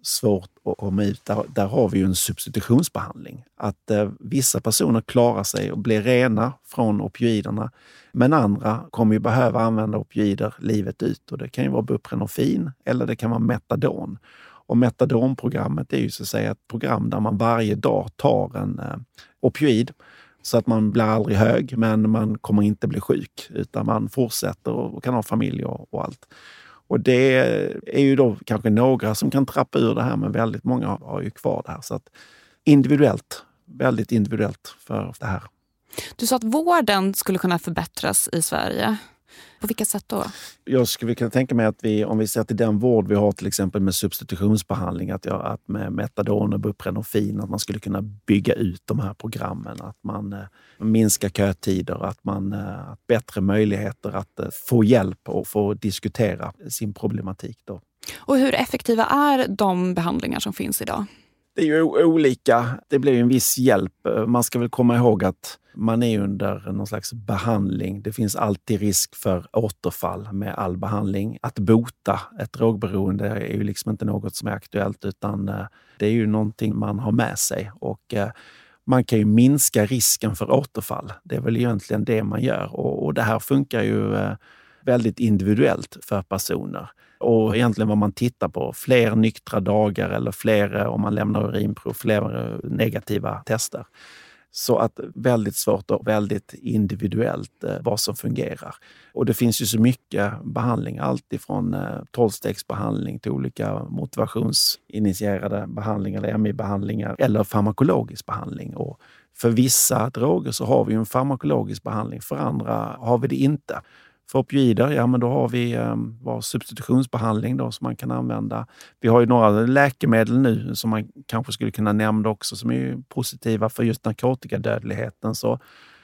svårt att komma ut. Där, där har vi ju en substitutionsbehandling. Att eh, vissa personer klarar sig och blir rena från opioiderna. Men andra kommer ju behöva använda opioider livet ut. Och det kan ju vara buprenorfin eller det kan vara metadon. Och metadonprogrammet är ju så att säga ett program där man varje dag tar en eh, opioid så att man blir aldrig hög, men man kommer inte bli sjuk, utan man fortsätter och kan ha familj och, och allt. Och det är ju då kanske några som kan trappa ur det här, men väldigt många har ju kvar det här. Så att individuellt, väldigt individuellt för det här. Du sa att vården skulle kunna förbättras i Sverige. På vilka sätt då? Jag skulle kunna tänka mig att vi, om vi ser till den vård vi har till exempel med substitutionsbehandling, att, jag, att med metadon och buprenorfin, att man skulle kunna bygga ut de här programmen. Att man eh, minskar kötider, att man eh, att bättre möjligheter att eh, få hjälp och få diskutera sin problematik. Då. Och hur effektiva är de behandlingar som finns idag? Det är ju olika. Det blir en viss hjälp. Eh, man ska väl komma ihåg att man är under någon slags behandling. Det finns alltid risk för återfall med all behandling. Att bota ett drogberoende är ju liksom inte något som är aktuellt utan eh, det är ju någonting man har med sig. Och eh, man kan ju minska risken för återfall. Det är väl egentligen det man gör och, det här funkar ju eh, väldigt individuellt för personer. Och egentligen vad man tittar på, fler nyktra dagar eller fler, om man lämnar urinprov, fler eh, negativa tester. Så att väldigt svårt och väldigt individuellt eh, vad som fungerar. Och det finns ju så mycket behandling, allt ifrån eh, tolvstegsbehandling till olika motivationsinitierade behandlingar, MI-behandlingar eller farmakologisk behandling. Och för vissa droger så har vi en farmakologisk behandling, för andra har vi det inte. För opioider, ja men då har vi eh, substitutionsbehandling då, som man kan använda. Vi har ju några läkemedel nu som man kanske skulle kunna nämna också som är positiva för just narkotikadödligheten. Så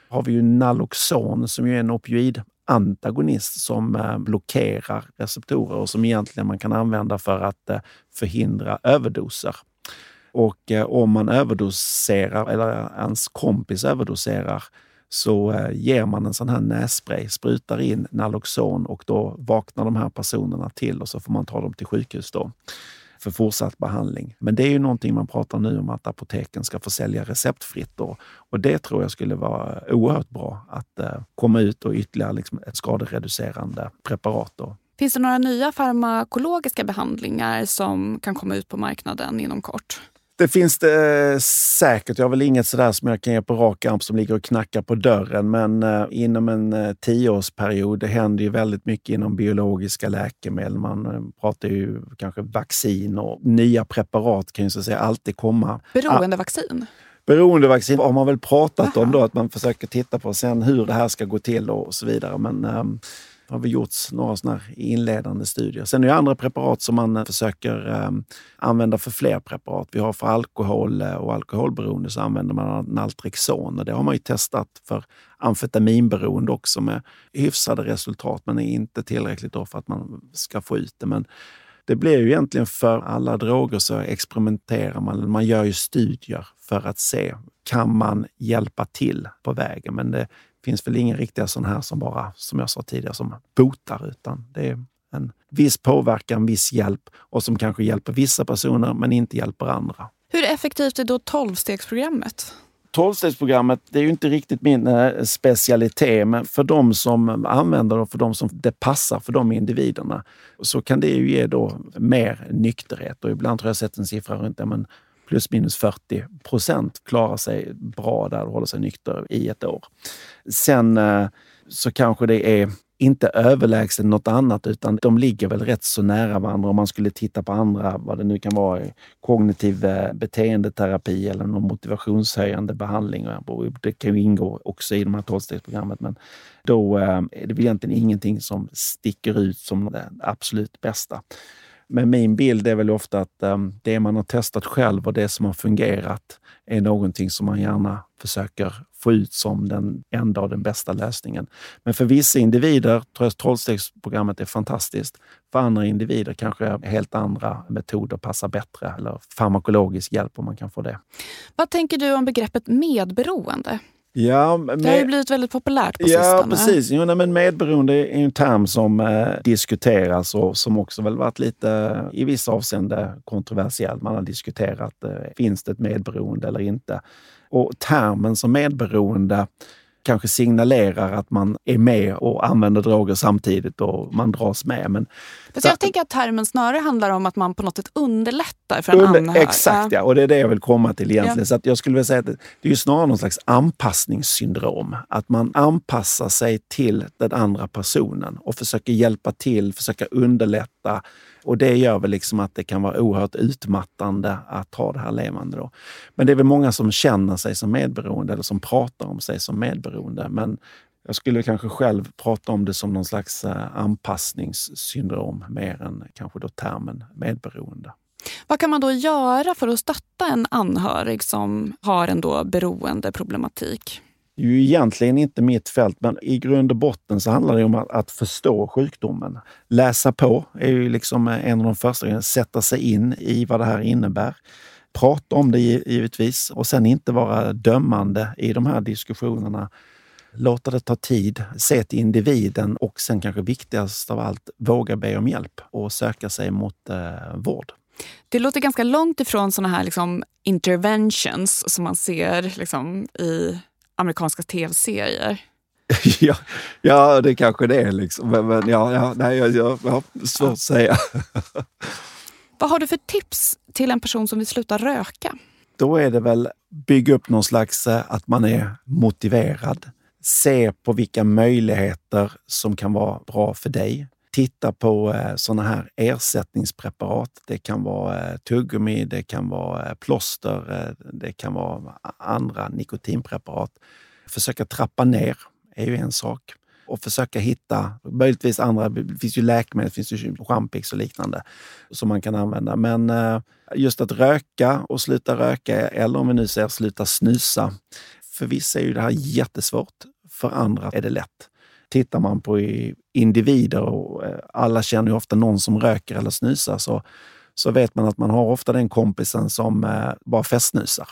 har vi ju Naloxon som är en opioidantagonist som eh, blockerar receptorer och som egentligen man kan använda för att eh, förhindra överdoser. Och eh, om man överdoserar, eller ens kompis överdoserar, så eh, ger man en sån här nässpray, sprutar in Naloxon och då vaknar de här personerna till och så får man ta dem till sjukhus då för fortsatt behandling. Men det är ju någonting man pratar nu om att apoteken ska få sälja receptfritt. Då. Och det tror jag skulle vara oerhört bra att eh, komma ut och ytterligare liksom ett skadereducerande preparat. Då. Finns det några nya farmakologiska behandlingar som kan komma ut på marknaden inom kort? Det finns det eh, säkert. Jag har väl inget sådär som jag kan ge på rak arm som ligger och knackar på dörren. Men eh, inom en eh, tioårsperiod, det händer ju väldigt mycket inom biologiska läkemedel. Man pratar ju kanske vaccin och nya preparat kan ju så att säga alltid komma. Beroendevaccin? Beroendevaccin har man väl pratat Aha. om då, att man försöker titta på sen hur det här ska gå till och så vidare. Men ehm, har vi gjorts några såna inledande studier. Sen är det andra preparat som man eh, försöker ehm, använda för fler preparat. Vi har för alkohol eh, och alkoholberoende så använder man Naltrexon och det har man ju testat för amfetaminberoende också med hyfsade resultat men är inte tillräckligt för att man ska få ut det. Men det blir ju egentligen för alla droger så experimenterar man. Man gör ju studier för att se, kan man hjälpa till på vägen? Men det finns väl ingen riktiga sån här som bara, som jag sa tidigare, som botar, utan det är en viss påverkan, viss hjälp och som kanske hjälper vissa personer men inte hjälper andra. Hur effektivt är då tolvstegsprogrammet? Tolvstegsprogrammet, det är ju inte riktigt min eh, specialitet, men för de som använder det, för de som det passar för de individerna, så kan det ju ge då mer nykterhet. Och ibland tror jag sett en siffra runt ja, men plus minus 40 procent klarar sig bra där och håller sig nykter i ett år. Sen eh, så kanske det är inte överlägset något annat utan de ligger väl rätt så nära varandra om man skulle titta på andra, vad det nu kan vara, kognitiv eh, beteendeterapi eller någon motivationshöjande behandling. Det kan ju ingå också i de här tolvstegsprogrammet men då eh, är det väl egentligen ingenting som sticker ut som det absolut bästa. Men min bild är väl ofta att um, det man har testat själv och det som har fungerat är någonting som man gärna försöker få ut som den enda och den bästa lösningen. Men för vissa individer tror jag tolvstegsprogrammet är fantastiskt. För andra individer kanske helt andra metoder passar bättre eller farmakologisk hjälp om man kan få det. Vad tänker du om begreppet medberoende? Ja, Det har ju blivit väldigt populärt på Ja, sistone. precis. Jo, nej, men medberoende är en term som eh, diskuteras och som också väl varit lite eh, i vissa avseenden kontroversiell. Man har diskuterat, eh, finns det ett medberoende eller inte? Och termen som medberoende kanske signalerar att man är med och använder droger samtidigt och man dras med. Men Fast jag tänker att termen snarare handlar om att man på något sätt underlättar för en Under, anhörig. exakt, ja. Och det är det jag vill komma till egentligen. Ja. Så att jag skulle vilja säga att det är snarare någon slags anpassningssyndrom. Att man anpassar sig till den andra personen och försöker hjälpa till, försöka underlätta. Och det gör väl liksom att det kan vara oerhört utmattande att ha det här levande. Då. Men det är väl många som känner sig som medberoende eller som pratar om sig som medberoende. Men jag skulle kanske själv prata om det som någon slags eh, anpassningssyndrom mer än kanske då termen medberoende. Vad kan man då göra för att stötta en anhörig som har en då beroendeproblematik? Det är ju egentligen inte mitt fält, men i grund och botten så handlar det om att, att förstå sjukdomen. Läsa på är ju liksom eh, en av de första grejerna. Sätta sig in i vad det här innebär. Prata om det givetvis och sen inte vara dömande i de här diskussionerna. Låta det ta tid, se till individen och sen kanske viktigast av allt, våga be om hjälp och söka sig mot eh, vård. Det låter ganska långt ifrån såna här liksom interventions som man ser liksom i amerikanska tv-serier. ja, ja, det kanske det är. Liksom. Men, men, ja, ja, nej, jag, jag, har svårt att säga. Vad har du för tips till en person som vill sluta röka? då är det väl bygga upp någon slags eh, att man är motiverad. Se på vilka möjligheter som kan vara bra för dig. Titta på eh, sådana här ersättningspreparat. Det kan vara eh, tuggummi, det kan vara eh, plåster, det kan vara andra nikotinpreparat. Försöka trappa ner är ju en sak. Och försöka hitta, möjligtvis andra, det finns ju läkemedel, det finns ju Champix och liknande som man kan använda. Men just att röka och sluta röka, eller om vi nu säger sluta snusa. För vissa är ju det här jättesvårt, för andra är det lätt. Tittar man på individer, och eh, alla känner ju ofta någon som röker eller snusar, så, så vet man att man har ofta den kompisen som eh, bara festsnusar.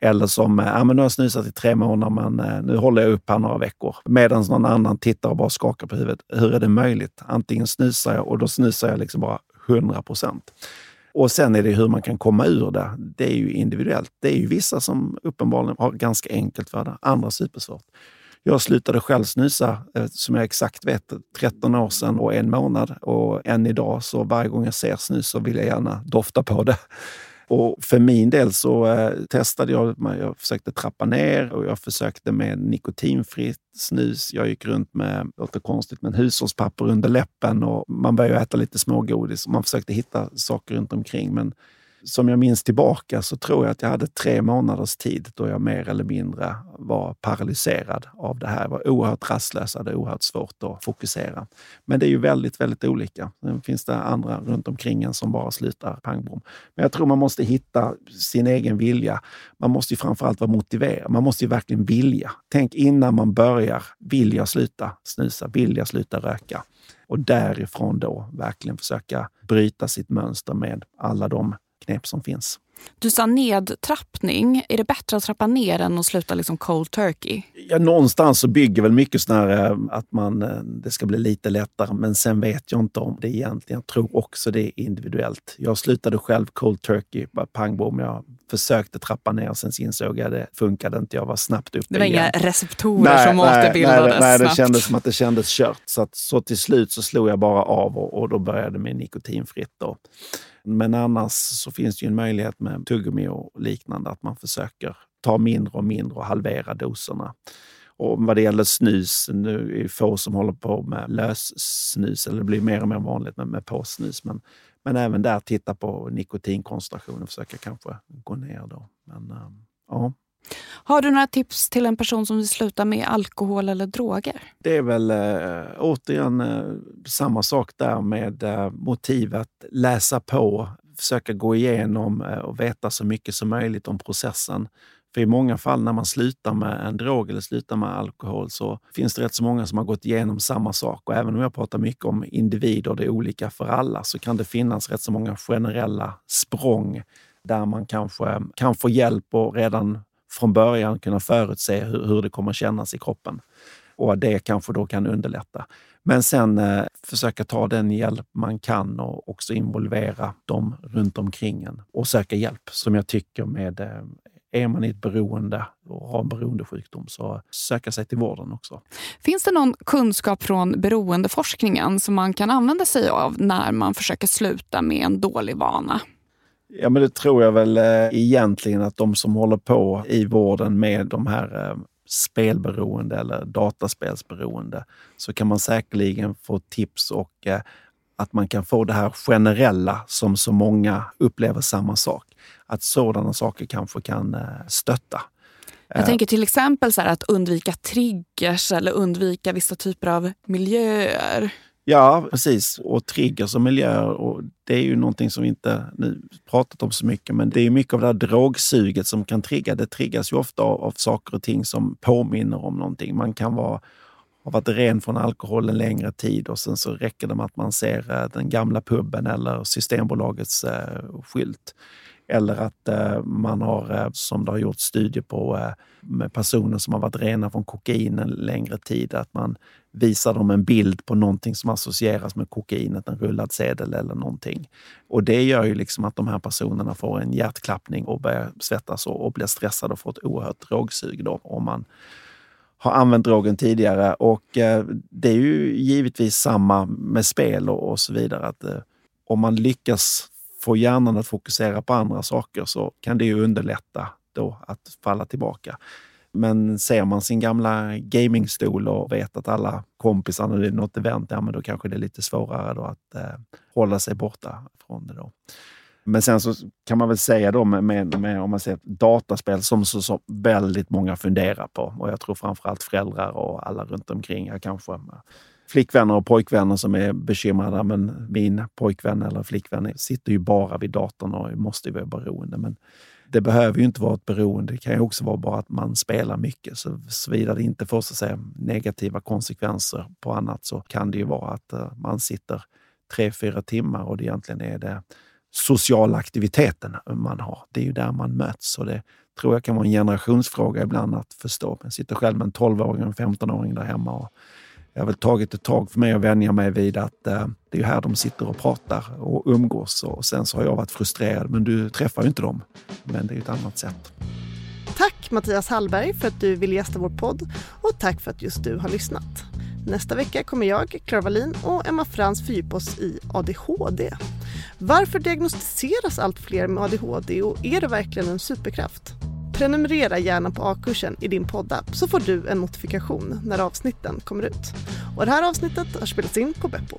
Eller som, eh, ja men nu har jag snusat i tre månader men nu håller jag upp här några veckor. Medan någon annan tittar och bara skakar på huvudet. Hur är det möjligt? Antingen snusar jag och då snusar jag liksom bara 100 procent. Och sen är det hur man kan komma ur det. Det är ju individuellt. Det är ju vissa som uppenbarligen har ganska enkelt för det, andra supersvårt. Jag slutade själv snusa, eh, som jag exakt vet, 13 år sedan och en månad. Och än idag, så varje gång jag ser snus så vill jag gärna dofta på det. Och för min del så eh, testade jag, jag försökte trappa ner och jag försökte med nikotinfritt snus. Jag gick runt med, låter konstigt, men hushållspapper under läppen och man började äta lite smågodis. Och man försökte hitta saker runt omkring. Men som jag minns tillbaka så tror jag att jag hade tre månaders tid då jag mer eller mindre var paralyserad av det här. Jag var oerhört rastlös, hade oerhört svårt att fokusera. Men det är ju väldigt, väldigt olika. Sen finns det andra runt omkring en som bara slutar pang bom. Men jag tror man måste hitta sin egen vilja. Man måste ju framförallt vara motiverad. Man måste ju verkligen vilja. Tänk innan man börjar. Vill jag sluta snusa? Vill jag sluta röka? Och därifrån då verkligen försöka bryta sitt mönster med alla de knep som finns. Du sa nedtrappning. Är det bättre att trappa ner än att sluta liksom cold turkey? Ja, någonstans så bygger väl mycket här, eh, att man, eh, det ska bli lite lättare. Men sen vet jag inte om det egentligen. Jag tror också det är individuellt. Jag slutade själv cold turkey, bara pang bom. Jag försökte trappa ner, sen insåg jag att det funkade inte. Jag var snabbt uppe Det var igen. inga receptorer som återbildades nej, nej, det snabbt. kändes som att det kändes kört. Så, att, så till slut så slog jag bara av och, och då började med nikotinfritt. Då. Men annars så finns det ju en möjlighet med tuggummi och liknande att man försöker ta mindre och mindre och halvera doserna. Och vad det gäller snus, nu är det få som håller på med lössnus, eller det blir mer och mer vanligt med, med påsnus. Men, men även där titta på nikotinkoncentrationen och försöka kanske gå ner då. Men, ehm, ja. Har du några tips till en person som vill sluta med alkohol eller droger? Det är väl eh, återigen eh, samma sak där med eh, motivet. Läsa på, försöka gå igenom eh, och veta så mycket som möjligt om processen. För i många fall när man slutar med en drog eller slutar med alkohol så finns det rätt så många som har gått igenom samma sak. Och även om jag pratar mycket om individer och det är olika för alla så kan det finnas rätt så många generella språng där man kanske kan få hjälp och redan från början kunna förutse hur, hur det kommer kännas i kroppen. Och det kanske då kan underlätta. Men sen eh, försöka ta den hjälp man kan och också involvera dem runt omkring en och söka hjälp. Som jag tycker med eh, är man i ett beroende och har en beroendesjukdom så söka sig till vården också. Finns det någon kunskap från beroendeforskningen som man kan använda sig av när man försöker sluta med en dålig vana? Ja, men det tror jag väl eh, egentligen att de som håller på i vården med de här eh, spelberoende eller dataspelsberoende så kan man säkerligen få tips och eh, att man kan få det här generella som så många upplever samma sak. Att sådana saker kanske kan stötta. Jag tänker till exempel så att undvika triggers eller undvika vissa typer av miljöer. Ja, precis. Och triggers och miljöer, och det är ju någonting som vi inte nu pratat om så mycket, men det är mycket av det här drogsuget som kan trigga. Det triggas ju ofta av, av saker och ting som påminner om någonting. Man kan vara, ha varit ren från alkohol en längre tid och sen så räcker det med att man ser eh, den gamla puben eller Systembolagets eh, skylt. Eller att eh, man har, eh, som det har gjorts studier på, eh, med personer som har varit rena från kokain en längre tid, att man visar dem en bild på någonting som associeras med kokainet, en rullad sedel eller någonting. Och det gör ju liksom att de här personerna får en hjärtklappning och börjar svettas och, och blir stressade och får ett oerhört drogsug då, om man har använt drogen tidigare. Och eh, det är ju givetvis samma med spel och, och så vidare. Att, eh, om man lyckas få hjärnan att fokusera på andra saker så kan det ju underlätta då att falla tillbaka. Men ser man sin gamla gamingstol och vet att alla kompisar, när det är något event, ja, men då kanske det är lite svårare då att eh, hålla sig borta från det. Då. Men sen så kan man väl säga då med, med, med om man ser dataspel som så, så väldigt många funderar på och jag tror framförallt föräldrar och alla runt omkring, ja, kanske flickvänner och pojkvänner som är bekymrade. Men min pojkvän eller flickvän sitter ju bara vid datorn och måste ju vara beroende. Men det behöver ju inte vara ett beroende. Det kan ju också vara bara att man spelar mycket. Så Såvida det inte får så att säga, negativa konsekvenser på annat så kan det ju vara att eh, man sitter tre, fyra timmar och det egentligen är det sociala aktiviteten man har. Det är ju där man möts. Och det tror jag kan vara en generationsfråga ibland att förstå. Jag sitter själv med en 12-åring och en 15-åring där hemma. Och det har väl tagit ett tag för mig att vänja mig vid att eh, det är här de sitter och pratar och umgås. Och sen så har jag varit frustrerad, men du träffar ju inte dem. Men det är ett annat sätt. Tack Mattias Hallberg för att du vill gästa vår podd och tack för att just du har lyssnat. Nästa vecka kommer jag, Clara Wallin och Emma Frans fördjupa oss i ADHD. Varför diagnostiseras allt fler med ADHD och är det verkligen en superkraft? Prenumerera gärna på A-kursen i din poddapp så får du en notifikation när avsnitten kommer ut. Och det här avsnittet har spelats in på Beppo.